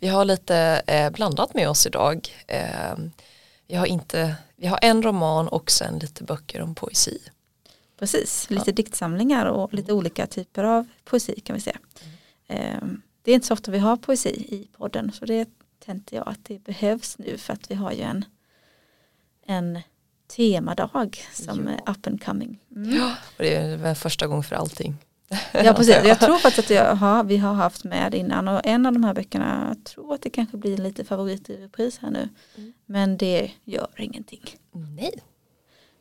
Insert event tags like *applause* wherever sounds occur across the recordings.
Vi har lite eh, blandat med oss idag. Eh, vi, har inte, vi har en roman och sen lite böcker om poesi. Precis, lite ja. diktsamlingar och lite olika typer av poesi kan vi säga. Mm. Det är inte så ofta vi har poesi i podden så det tänkte jag att det behövs nu för att vi har ju en, en temadag som ja. är up and coming. Mm. Ja, och det är väl första gången för allting. Ja *laughs* precis, jag tror faktiskt att jag har, vi har haft med innan och en av de här böckerna, jag tror att det kanske blir lite favorit i repris här nu. Mm. Men det gör ingenting. Nej.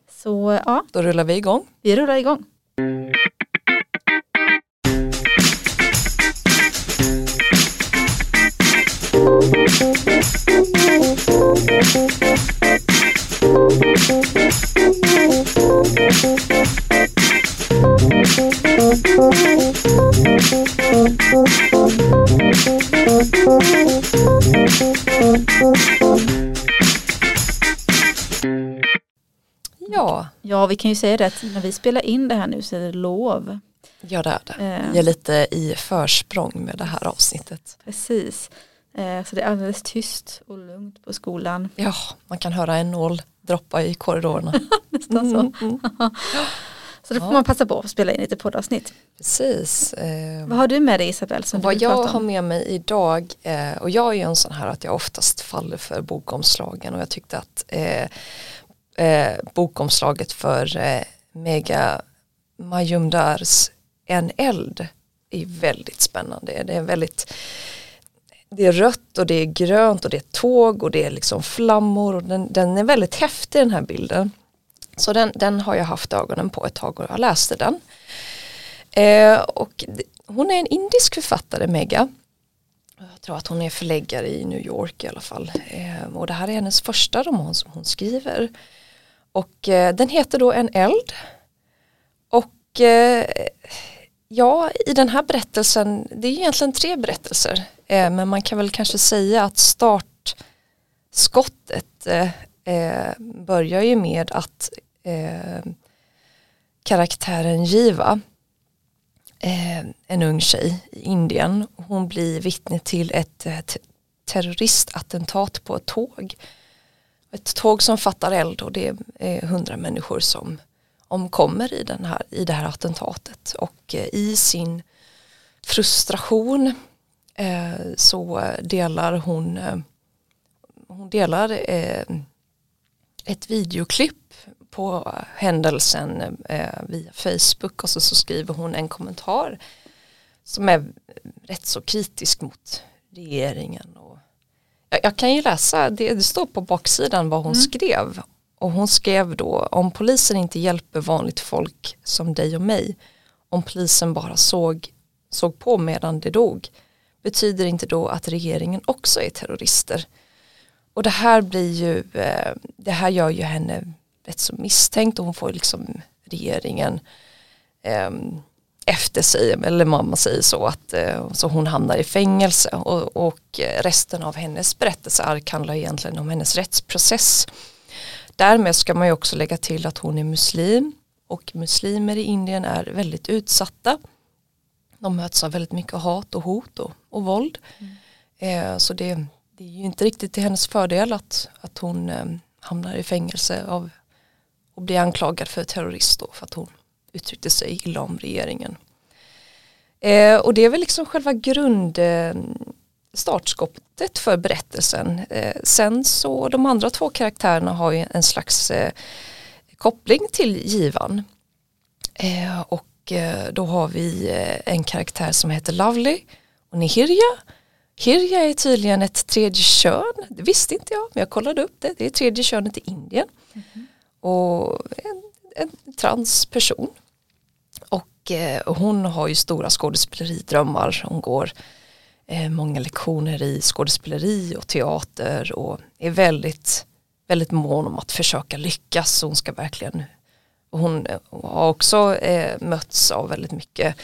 Så ja. Då rullar vi igång. Vi rullar igång. Kan ju säga det att när vi spelar in det här nu så är det lov. Ja det är det. Eh. Jag är lite i försprång med det här avsnittet. Precis. Eh, så det är alldeles tyst och lugnt på skolan. Ja, man kan höra en nål droppa i korridorerna. *laughs* Nästan så. Mm, mm. *laughs* Så då får ja. man passa på att spela in lite poddavsnitt. Precis. Eh, vad har du med dig Isabelle? Som vad jag har med mig idag, och jag är ju en sån här att jag oftast faller för bokomslagen och jag tyckte att eh, bokomslaget för eh, Mega Majumdars En eld är väldigt spännande. Det är väldigt det är rött och det är grönt och det är tåg och det är liksom flammor och den, den är väldigt häftig den här bilden. Så den, den har jag haft ögonen på ett tag och jag läste den. Eh, och hon är en indisk författare, Mega. Jag tror att hon är förläggare i New York i alla fall. Eh, och det här är hennes första roman som hon skriver. Och eh, den heter då En eld. Och eh, ja, i den här berättelsen, det är egentligen tre berättelser. Eh, men man kan väl kanske säga att startskottet eh, eh, börjar ju med att eh, karaktären Jiva, en ung tjej i Indien, hon blir vittne till ett terroristattentat på ett tåg. Ett tåg som fattar eld och det är hundra människor som omkommer i, den här, i det här attentatet och eh, i sin frustration eh, så delar hon, eh, hon delar eh, ett videoklipp på händelsen eh, via Facebook och så, så skriver hon en kommentar som är rätt så kritisk mot regeringen. Jag, kan ju läsa, det, det, står på baksidan vad hon mm. skrev och hon skrev då om polisen inte hjälper vanligt folk som dig och mig om polisen bara såg, såg på medan det dog betyder inte då att regeringen också är terrorister. Och det här blir ju, eh, det här gör ju henne rätt så misstänkt och hon får liksom regeringen eh, efter sig, eller mamma säger så, att eh, så hon hamnar i fängelse och, och resten av hennes berättelseark handlar egentligen om hennes rättsprocess. Därmed ska man ju också lägga till att hon är muslim och muslimer i Indien är väldigt utsatta. De möts av väldigt mycket hat och hot och, och våld. Mm. Eh, så det, det, är ju inte riktigt till hennes fördel att, att hon eh, hamnar i fängelse av och blir anklagad för terrorist då för att hon uttryckte sig illa om regeringen. Eh, och det är väl liksom själva grund eh, startskottet för berättelsen. Eh, sen så de andra två karaktärerna har ju en slags eh, koppling till givan. Eh, och eh, då har vi en karaktär som heter Lovely och Nihirja. Hirja är tydligen ett tredje kön, det visste inte jag men jag kollade upp det, det är tredje könet i Indien. Mm -hmm och en, en transperson. Och eh, hon har ju stora skådespeleridrömmar. Hon går eh, många lektioner i skådespeleri och teater och är väldigt, väldigt mån om att försöka lyckas. Hon ska verkligen hon eh, har också eh, mötts av väldigt mycket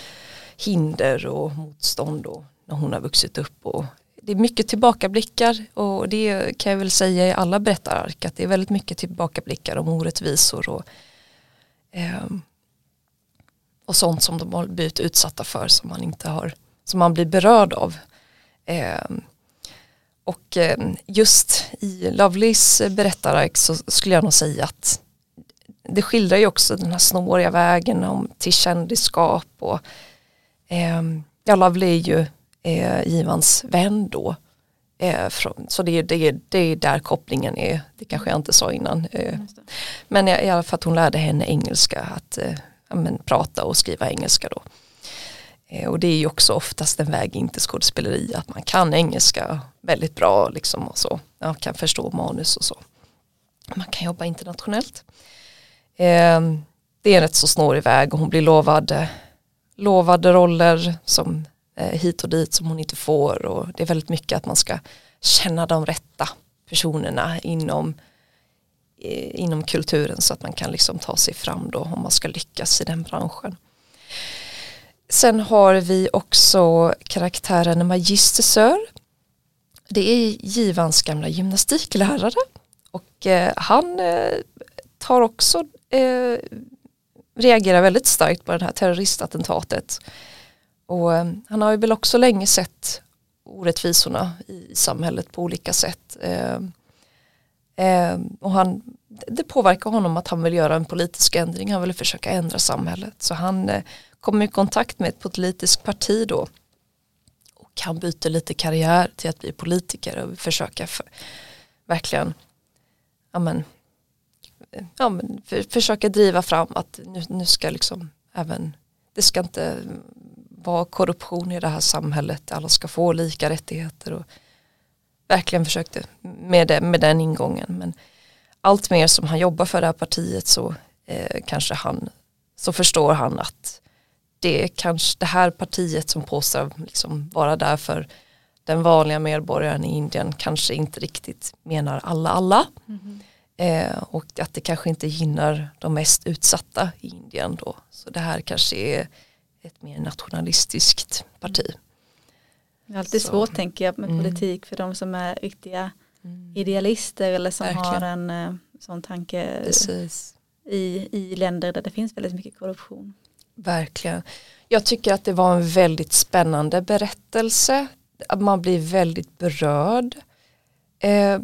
hinder och motstånd och när hon har vuxit upp och det är mycket tillbakablickar och det kan jag väl säga i alla berättarark att det är väldigt mycket tillbakablickar om orättvisor och, eh, och sånt som de har blivit utsatta för som man inte har som man blir berörd av. Eh, och eh, just i Lovelys eh, berättarark så skulle jag nog säga att det skildrar ju också den här snåriga vägen om, till kändisskap och eh, ja, Lovely är ju eh, Givans vän då. Eh, så det, det, det är där kopplingen är, det kanske jag inte sa innan. Eh, men i alla fall att hon lärde henne engelska, att eh, men, prata och skriva engelska då. Och det är ju också oftast en väg in till skådespeleri, att man kan engelska väldigt bra liksom och så. Man kan förstå manus och så. Man kan jobba internationellt. Det är en rätt så snårig väg och hon blir lovad, lovade roller som Eh, hit och dit som hon inte får och det är väldigt mycket att man ska känna de rätta personerna inom, eh, inom kulturen så att man kan liksom ta sig fram då om man ska lyckas i den branschen. Sen har vi också karaktären Magister Sör. Det är Givans gamla gymnastiklärare och eh, han tar också reagerar väldigt starkt på det här terroristattentatet. Och eh, han har ju väl också länge sett orättvisorna i samhället på olika sätt. Eh, eh, och han, det påverkar honom att han vill göra en politisk ändring, han vill försöka ändra samhället. Så han kommer i kontakt med ett politiskt parti då och han byter lite karriär till att bli politiker och försöka för, verkligen ja men, ja men, för, försöka driva fram att nu, nu ska liksom även det ska inte vara korruption i det här samhället, alla ska få lika rättigheter och verkligen försökte med, det, med den ingången men allt mer som han jobbar för det här partiet så eh, kanske han så förstår han att det är kanske det här partiet som påstår liksom vara där för den vanliga medborgaren i Indien kanske inte riktigt menar alla alla. Mm. Eh, och att det kanske inte gynnar de mest utsatta i Indien då. Så det här kanske är ett mer nationalistiskt parti. Det är alltid Så. svårt tänker jag med mm. politik för de som är riktiga mm. idealister eller som Verkligen. har en eh, sån tanke i, i länder där det finns väldigt mycket korruption. Verkligen. Jag tycker att det var en väldigt spännande berättelse. Man blir väldigt berörd. Eh,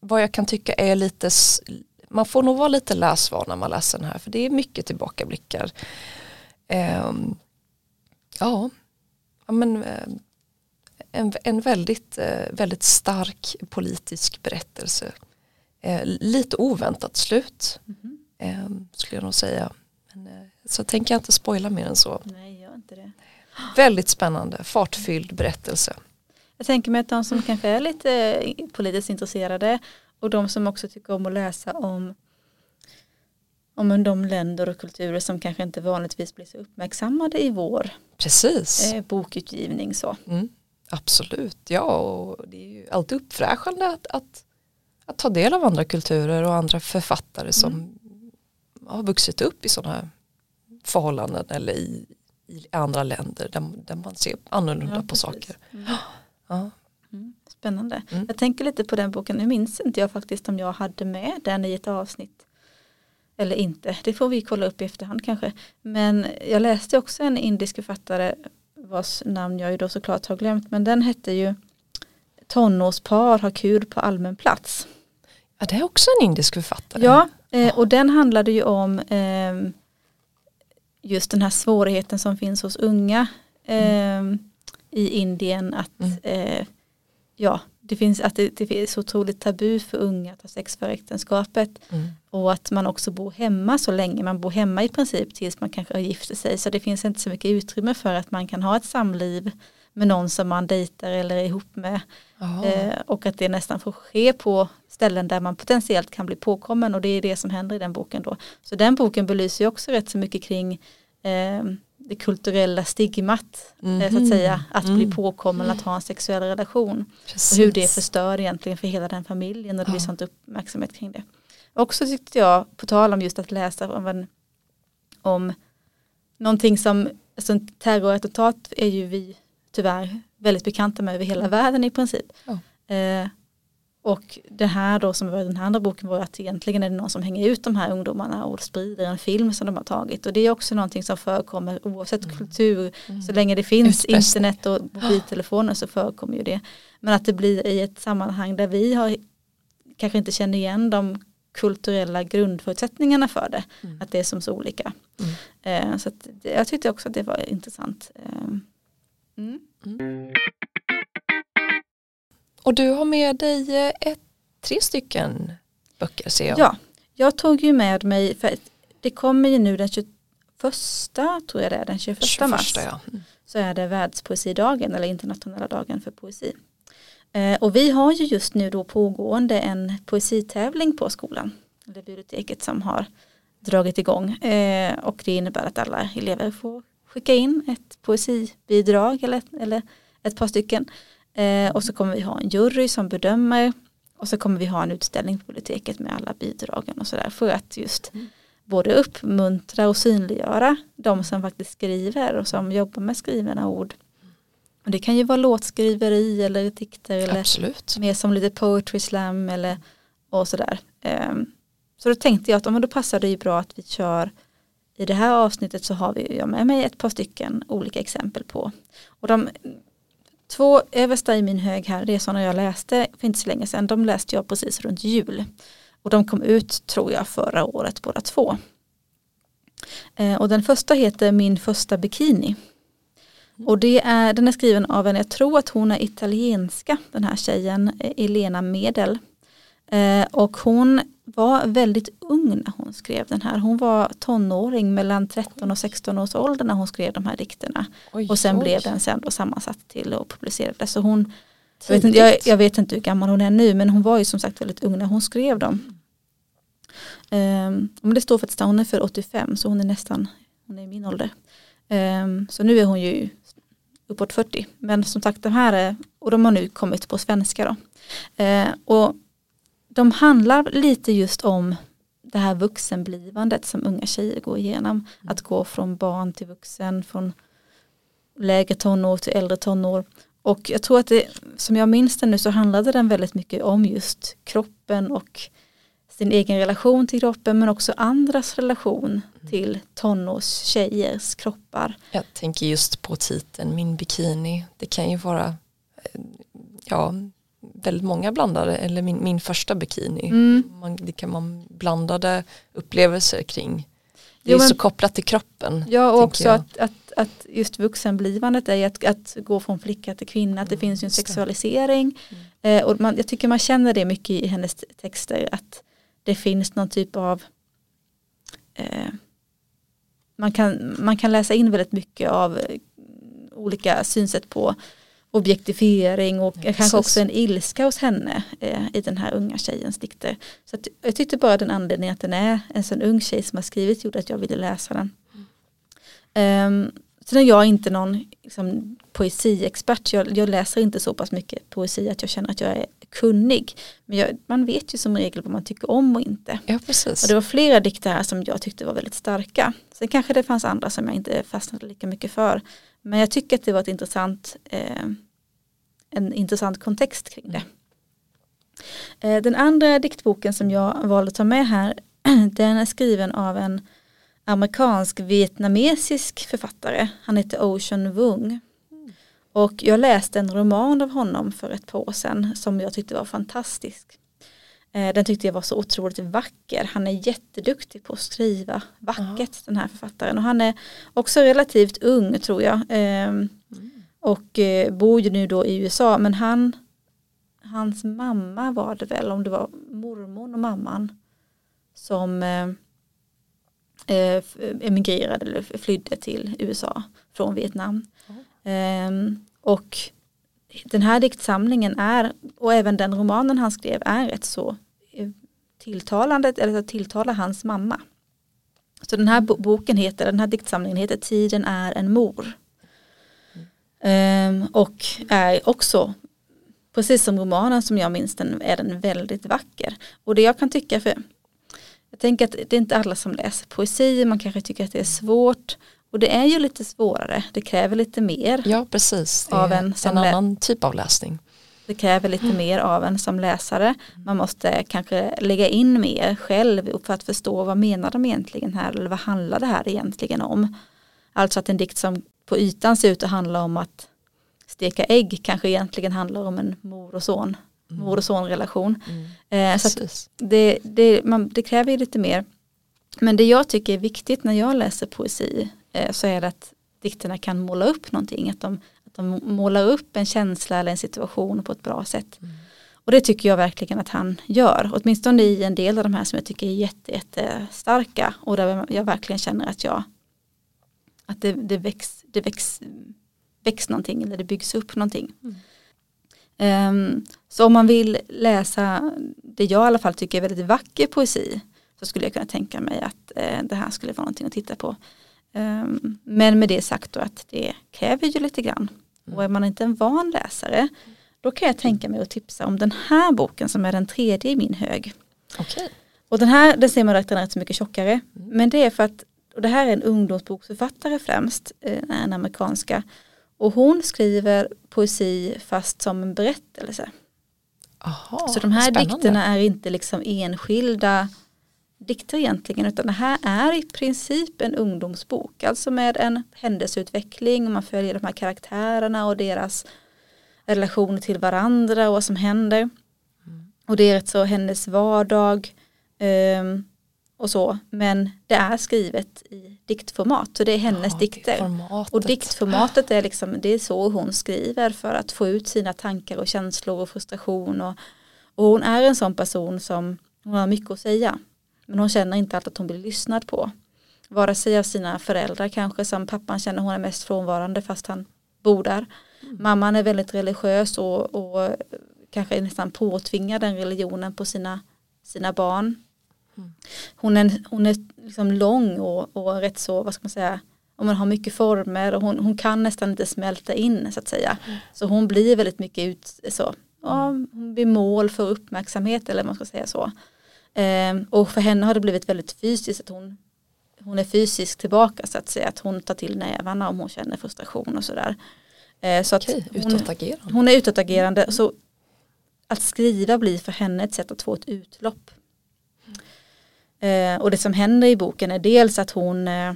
vad jag kan tycka är lite, man får nog vara lite läsvan när man läser den här för det är mycket tillbakablickar. Eh, ja, men eh, en, en väldigt, eh, väldigt stark politisk berättelse. Eh, lite oväntat slut mm. skulle jag nog säga. Men, så tänker jag inte spoila mer än så. Nej, gör inte det. Väldigt spännande, fartfylld berättelse. Jag tänker mig att de som kanske är lite politiskt intresserade och de som också tycker om att läsa om om de länder och kulturer som kanske inte vanligtvis blir så uppmärksammade i vår Precis. Eh, bokutgivning. Så. Mm, absolut, ja och det är ju alltid uppfräschande att, att, att ta del av andra kulturer och andra författare som mm. har vuxit upp i sådana förhållanden eller i, i andra länder där, där man ser annorlunda ja, på saker. Mm. Ja. Mm, spännande. Mm. Jag tänker lite på den boken, nu minns inte jag faktiskt om jag hade med den i ett avsnitt. Eller inte, det får vi kolla upp i efterhand kanske. Men jag läste också en indisk författare vars namn jag ju då såklart har glömt. Men den hette ju Tonårspar har kul på allmän plats. Ja, det är också en indisk författare. Ja, eh, och den handlade ju om eh, just den här svårigheten som finns hos unga mm. eh, i Indien att mm. Ja, det finns att det, det är så otroligt tabu för unga att ha sex före äktenskapet. Mm. och att man också bor hemma så länge, man bor hemma i princip tills man kanske har gift sig. Så det finns inte så mycket utrymme för att man kan ha ett samliv med någon som man dejtar eller är ihop med. Eh, och att det nästan får ske på ställen där man potentiellt kan bli påkommen. Och det är det som händer i den boken då. Så den boken belyser också rätt så mycket kring eh, det kulturella stigmat mm -hmm. så att mhm. säga att mm. bli påkommen att ha en sexuell relation Precis. och hur det förstör egentligen för hela den familjen och det ja. blir sånt uppmärksamhet kring det. Också tyckte jag, på tal om just att läsa om, en, om någonting som, alltså terrorattentat är ju vi tyvärr väldigt bekanta med över hela världen i princip. Ja. Eh, Och det här då som var den här andra boken var att egentligen är det någon som hänger ut de här ungdomarna och sprider en film som de har tagit. Och det är också någonting som förekommer oavsett mm. kultur. Mm. Så länge det finns Utpressning. internet och *gasps* mobiltelefoner så förekommer ju det. Men att det blir i ett sammanhang där vi har kanske inte känner igen de kulturella grundförutsättningarna för det. Mm. Att det är som så olika. Mm. Eh, så det, jag tyckte också att det var intressant. Och du har med dig eh, ett, tre stycken böcker ser jag. Ja, jag tog ju med mig, för det kommer ju nu den 21, tror jag det är, den 21, 21 mars. Ja. Mm. Så är det världspoesidagen eller internationella dagen för poesi. Eh, och vi har ju just nu då pågående en poesitävling på skolan. Är biblioteket som har dragit igång. Eh, och det innebär att alla elever får skicka in ett poesibidrag eller, eller ett par stycken. Eh, och så kommer vi ha en jury som bedömer och så kommer vi ha en utställning på biblioteket med alla bidragen och sådär för att just mm. både uppmuntra och synliggöra de som faktiskt skriver och som jobbar med skrivna ord. Och det kan ju vara låtskriveri eller dikter eller Absolut. mer som lite poetry slam eller och sådär. Eh, så då tänkte jag att om då passar det ju bra att vi kör i det här avsnittet så har vi jag med mig ett par stycken olika exempel på. Och de Två översta i min hög här, det är sådana jag läste för inte så länge sedan. De läste jag precis runt jul. Och de kom ut, tror jag, förra året båda två. Eh, och den första heter Min första bikini. Och det är, den är skriven av en, jag tror att hon är italienska, den här tjejen, eh, Elena Medel. Eh, och hon var väldigt ung när hon skrev den här. Hon var tonåring mellan 13 och 16 års ålder när hon skrev de här dikterna. Oj, och sen oj. blev den sen då sammansatt till och publicerades. Så hon, jag vet, inte, jag, jag vet, inte, hur gammal hon är nu men hon var ju som sagt väldigt ung när hon skrev dem. Um, men det står faktiskt att hon är för 85 så hon är nästan, hon är min ålder. Um, så nu är hon ju uppåt 40. Men som sagt de här är, och de har nu kommit på svenska då. Uh, och de handlar lite just om det här vuxenblivandet som unga tjejer går igenom. Mm. Att gå från barn till vuxen, från lägre tonår till äldre tonår. Och jag tror att det, som jag minns det nu så handlade den väldigt mycket om just kroppen och sin egen relation till kroppen men också andras relation mm. till tonårstjejers kroppar. Jag tänker just på titeln Min bikini. Det kan ju vara ja, väldigt många blandade, eller min, min första bikini. Mm. Man, det kan man blandade upplevelser kring. Det jo, är men, så kopplat till kroppen. Ja och också att, att, att just vuxenblivandet är att, att gå från flicka till kvinna, att det mm, finns ju en sexualisering. Mm. Eh, och man, jag tycker man känner det mycket i hennes texter, att det finns någon typ av eh, man, kan, man kan läsa in väldigt mycket av olika synsätt på objektifiering och ja, kanske också en ilska hos henne eh, i den här unga tjejens dikter. Så att, jag tyckte bara den anledningen att den är en sån ung tjej som har skrivit gjorde att jag ville läsa den. Mm. Um, sen är jag inte någon liksom, poesiexpert, jag, jag, läser inte så pass mycket poesi att jag känner att jag är kunnig. Men jag, man vet ju som regel vad man tycker om och inte. Ja, precis. Och det var flera dikter här som jag tyckte var väldigt starka. Sen kanske det fanns andra som jag inte fastnade lika mycket för. Men jag tycker att det var ett intressant, eh, en intressant kontext kring det. Eh, den andra diktboken som jag valde att ta med här, *clears throat* den är skriven av en amerikansk vietnamesisk författare. Han heter Ocean Wung. Och jag läste en roman av honom för ett par år sedan som jag tyckte var fantastisk. Eh, den tyckte jag var så otroligt vacker. Han är jätteduktig på att skriva vackert Aha. den här författaren. Och han är också relativt ung tror jag. Mm. Och eh, bor ju nu då i USA. Men han, hans mamma var det väl, om det var mormor och mamman. Som eh, emigrerade eller flydde till USA från Vietnam. Mm. Och den här diktsamlingen är, och även den romanen han skrev är rätt så eh, tilltalande, eller att tilltala hans mamma. Så den här boken heter, den här diktsamlingen heter Tiden är en mor. Mm. Um, och är också, precis som romanen som jag minns den, är den väldigt vacker. Och det jag kan tycka, för jag tänker att det är inte alla som läser poesi, man kanske tycker att det är svårt. Och det är ju lite svårare, det kräver lite mer. Ja precis, av en, en annan typ av läsning. Det kräver lite Mm. mer av en som läsare. Man måste kanske lägga in mer själv för att förstå vad menar de egentligen här eller vad handlar det här egentligen om. Alltså att en dikt som på ytan ser ut att handla om att steka ägg kanske egentligen handlar om en mor och son, mor och sonrelation. Mm. Eh, så det, det, man, det kräver ju lite mer. Men det jag tycker är viktigt när jag läser poesi så är det att dikterna kan måla upp någonting. Att de, att de målar upp en känsla eller en situation på ett bra sätt. Mm. Och det tycker jag verkligen att han gör. Åtminstone i en del av de här som jag tycker är jätte. Och där jag verkligen känner att jag att det, det, väcks, det väcks, väcks någonting eller det byggs upp någonting. Mm. Ehm, så om man vill läsa det jag i alla fall tycker är väldigt vacker poesi så skulle jag kunna tänka mig att eh, det här skulle vara någonting att titta på. Ehm, men med det sagt då att det kräver ju lite grann. Och är man inte en van läsare då kan jag tänka mig att tipsa om den här boken som är den tredje i min hög. Okej. Och den här, den ser man att den är rätt så mycket tjockare. Men det är för att, och det här är en ungdomsboksförfattare främst, eh, en amerikanska. Och hon skriver poesi fast som en berättelse. Aha, Så de här spännande. dikterna är inte liksom enskilda dikter egentligen utan det här är i princip en ungdomsbok. Alltså med en händelseutveckling och man följer de här karaktärerna och deras relationer till varandra och vad som händer. Och det är rätt så hennes vardag ehm, och så. Men det är skrivet i diktformat så det är hennes Ja, dikter. Formatet. Och diktformatet är liksom, det är så hon skriver för att få ut sina tankar och känslor och frustration. Och, och hon är en sån person som, hon har mycket att säga. Men hon känner inte alltid att hon blir lyssnad på. Vare sig av sina föräldrar kanske som pappan känner hon är mest frånvarande fast han bor där. Mamman är väldigt religiös och, och kanske nästan påtvingar den religionen på sina, sina barn. Hon är, hon är liksom lång och, och rätt så, vad ska man säga, och man har mycket former och hon, hon kan nästan inte smälta in så att säga. Så hon blir väldigt mycket ut, så, ja, hon blir mål för uppmärksamhet eller man ska säga så. Ehm, och för henne har det blivit väldigt fysiskt att hon, hon är fysiskt tillbaka så att säga. Att hon tar till nävarna om hon känner frustration och sådär. Ehm, så att Okej, hon, utåtagerande. hon är utåtagerande. Så att skriva blir för henne ett sätt att få ett utlopp. Eh, och det som händer i boken är dels att hon eh,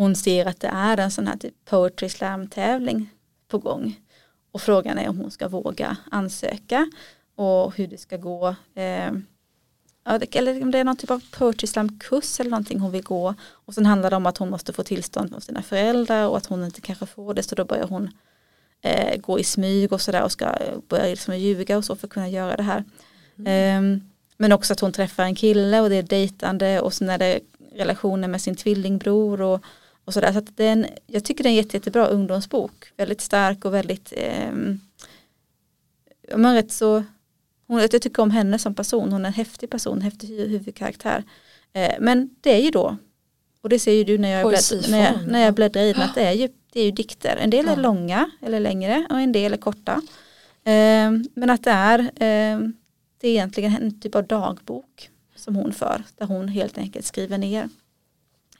hon ser att det är en sån här typ poetry slam tävling på gång. Och frågan är om hon ska våga ansöka och hur det ska gå. Eh, eller om det är någon typ av poetry slam kurs eller någonting hon vill gå. Och sen handlar det om att hon måste få tillstånd från sina föräldrar och att hon inte kanske får det så då börjar hon eh, gå i smyg och sådär och ska börja liksom ljuga och så för att kunna göra det här. Ehm, men också att hon träffar en kille och det är dejtande och sen är det relationer med sin tvillingbror och, och sådär. Så att det är en, jag tycker det är en jätte, jättebra ungdomsbok. Väldigt stark och väldigt ja, men rätt så hon, jag tycker om henne som person. Hon är en häftig person, en häftig hu- huvudkaraktär. Eh, men det är ju då och det ser ju du när jag, blädd, Poesiform, när jag, när ja. jag bläddrar i den att det är ju, det är ju dikter. En del är Ja. långa eller längre och en del är korta. Eh, men att det är, eh, det är egentligen en typ av dagbok som hon för. Där hon helt enkelt skriver ner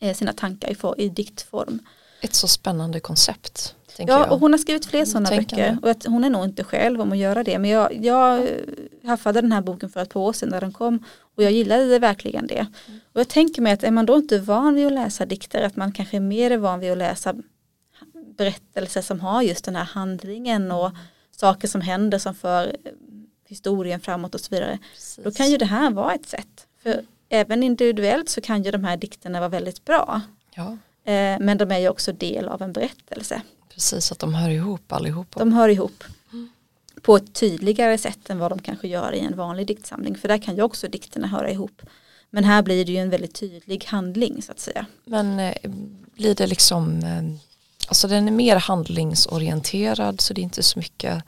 eh, sina tankar i, for, i diktform. Ett så spännande koncept. Ja, jag. och hon har skrivit fler sådana böcker. Och hon är nog inte själv om att göra det. Men jag, jag eh, haffade den här boken för ett par år sedan när den kom. Och jag gillade det verkligen det. Och jag tänker mig att är man då inte van vid att läsa dikter. Att man kanske är mer van vid att läsa berättelser som har just den här handlingen. Och saker som händer som för eh, historien framåt och så vidare. Precis. Då kan ju det här vara ett sätt. För även individuellt så kan ju de här dikterna vara väldigt bra. Ja, Eh, men de är ju också del av en berättelse. precis att de hör ihop allihopa. De hör ihop på ett tydligare sätt än vad de kanske gör i en vanlig diktsamling. För där kan ju också dikterna höra ihop. Men här blir det ju en väldigt tydlig handling så att säga. Men eh, blir det liksom, eh, alltså den är mer handlingsorienterad så det är inte så mycket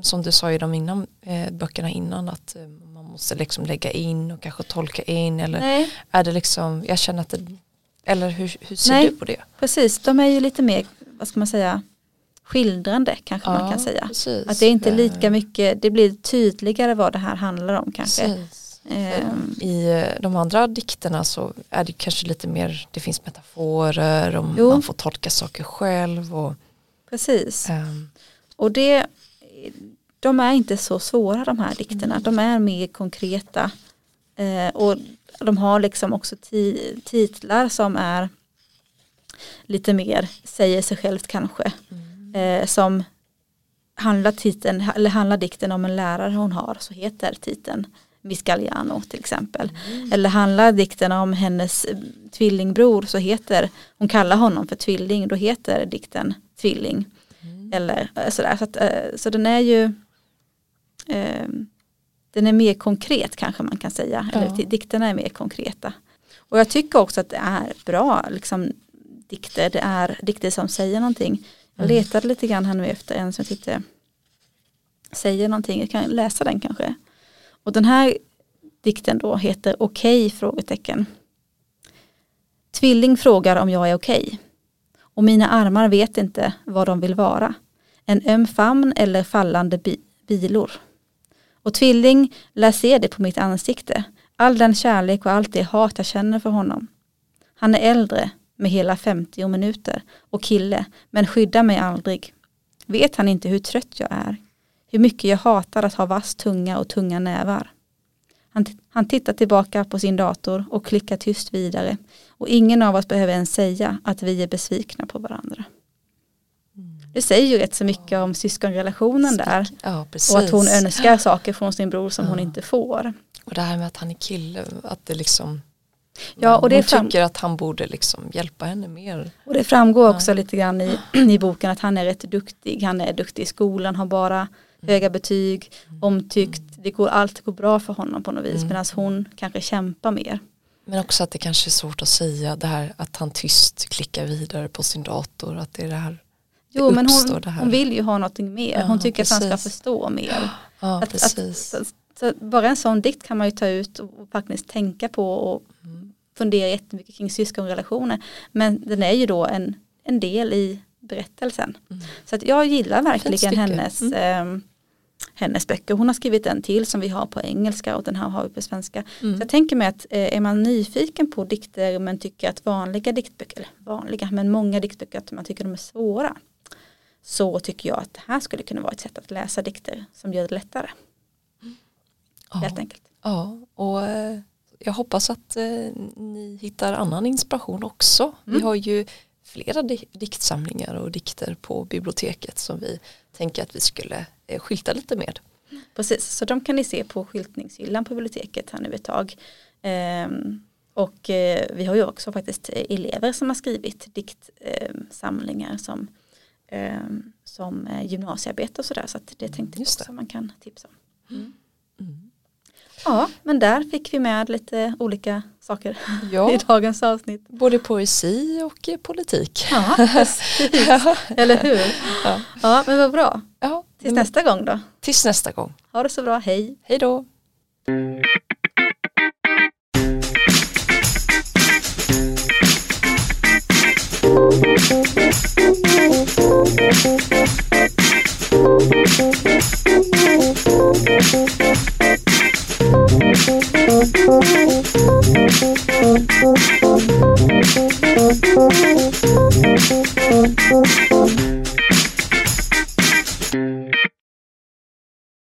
som du sa i de innan, eh, böckerna innan att man måste liksom lägga in och kanske tolka in eller Nej, är det liksom, jag känner att det, eller hur, hur ser Nej. du på det? precis. De är ju lite mer, vad ska man säga, skildrande kanske man kan säga. Precis. Att det är inte Eh, lika mycket, det blir tydligare vad det här handlar om kanske. Ehm, I eh, de andra dikterna så är det kanske lite mer, det finns metaforer och Jo. man får tolka saker själv och precis. ehm, Och det, de är inte så svåra de här dikterna. De är mer konkreta. Eh, och de har liksom också ti titlar som är lite mer, säger sig självt kanske. Mm. Eh, som handlar, titeln, eller handlar dikten om en lärare hon har så heter titeln Miss Galliano till exempel. Mm. Eller handlar dikten om hennes eh, tvillingbror så heter, hon kallar honom för tvilling, då heter dikten Tvilling. Mm. Eller eh, sådär. Så, att, eh, så den är ju eh, den är mer konkret kanske man kan säga. Ja. Eller dikterna är mer konkreta. Och jag tycker också att det är bra liksom, dikter. Det är dikter som säger någonting. Jag mm. letade lite grann här nu efter en som jag tyckte säger någonting. Jag kan läsa den kanske. Och den här dikten då heter Okej? Okay, frågetecken. Tvilling frågar om jag är okej. Okay. Och mina armar vet inte vad de vill vara. En öm famn eller fallande bi bilor. Och tvilling lär se det på mitt ansikte. All den kärlek och allt det hat jag känner för honom. Han är äldre med hela 50 minuter och kille men skyddar mig aldrig. Vet han inte hur trött jag är? Hur mycket jag hatar att ha vass tunga och tunga nävar. Han, han tittar tillbaka på sin dator och klickar tyst vidare. Och ingen av oss behöver ens säga att vi är besvikna på varandra. Det säger ju rätt så mycket om syskonrelationen där. Ja, och att hon önskar saker från sin bror som ja. hon inte får. Och det här med att han är kille, att det liksom Ja, och det hon fram- tycker att han borde liksom hjälpa henne mer. Och det framgår också ja. lite grann i, *clears throat* i boken att han är rätt duktig. Han är duktig i skolan, har bara höga betyg, omtyckt, det går, allt går bra för honom på något vis mm. medan hon kanske kämpar mer. Men också att det kanske är svårt att säga det här att han tyst klickar vidare på sin dator, att det är det här Jo men hon, hon vill ju ha någonting mer, hon tycker precis. att han ska förstå mer. Ja, att, precis. Att, så bara en sån dikt kan man ju ta ut och faktiskt tänka på och mm. Fundera jättemycket kring syskonrelationer. Men den är ju då en, en del i berättelsen. Mm. Så att jag gillar verkligen hennes mm. eh, hennes böcker. Hon har skrivit en till som vi har på engelska och den här har vi på svenska. Mm. Så jag tänker mig att eh, är man nyfiken på dikter men tycker att vanliga diktböcker, eller vanliga men många diktböcker att man tycker de är svåra. Så tycker jag att det här skulle kunna vara ett sätt att läsa dikter som gör det lättare. Ja. Helt enkelt. Ja, och eh, jag hoppas att eh, ni hittar annan inspiration också. Mm. Vi har ju flera diktsamlingar och dikter på biblioteket som vi tänker att vi skulle eh, skylta lite med. Precis, så de kan ni se på skyltningshyllan på biblioteket här nu ett tag. Ehm, och eh, vi har ju också faktiskt elever som har skrivit diktsamlingar som, ehm, som gymnasiearbete och sådär så att det tänkte jag också man kan tipsa om. Mm. Mm. Ja, men där fick vi med lite olika saker ja. *laughs* i dagens avsnitt. Både poesi och politik. Ja, precis. *laughs* Eller hur? Ja. ja, men vad bra. Ja, Tills nästa gång då. Tills nästa gång. Ha det så bra, hej. Hej då. Thank you.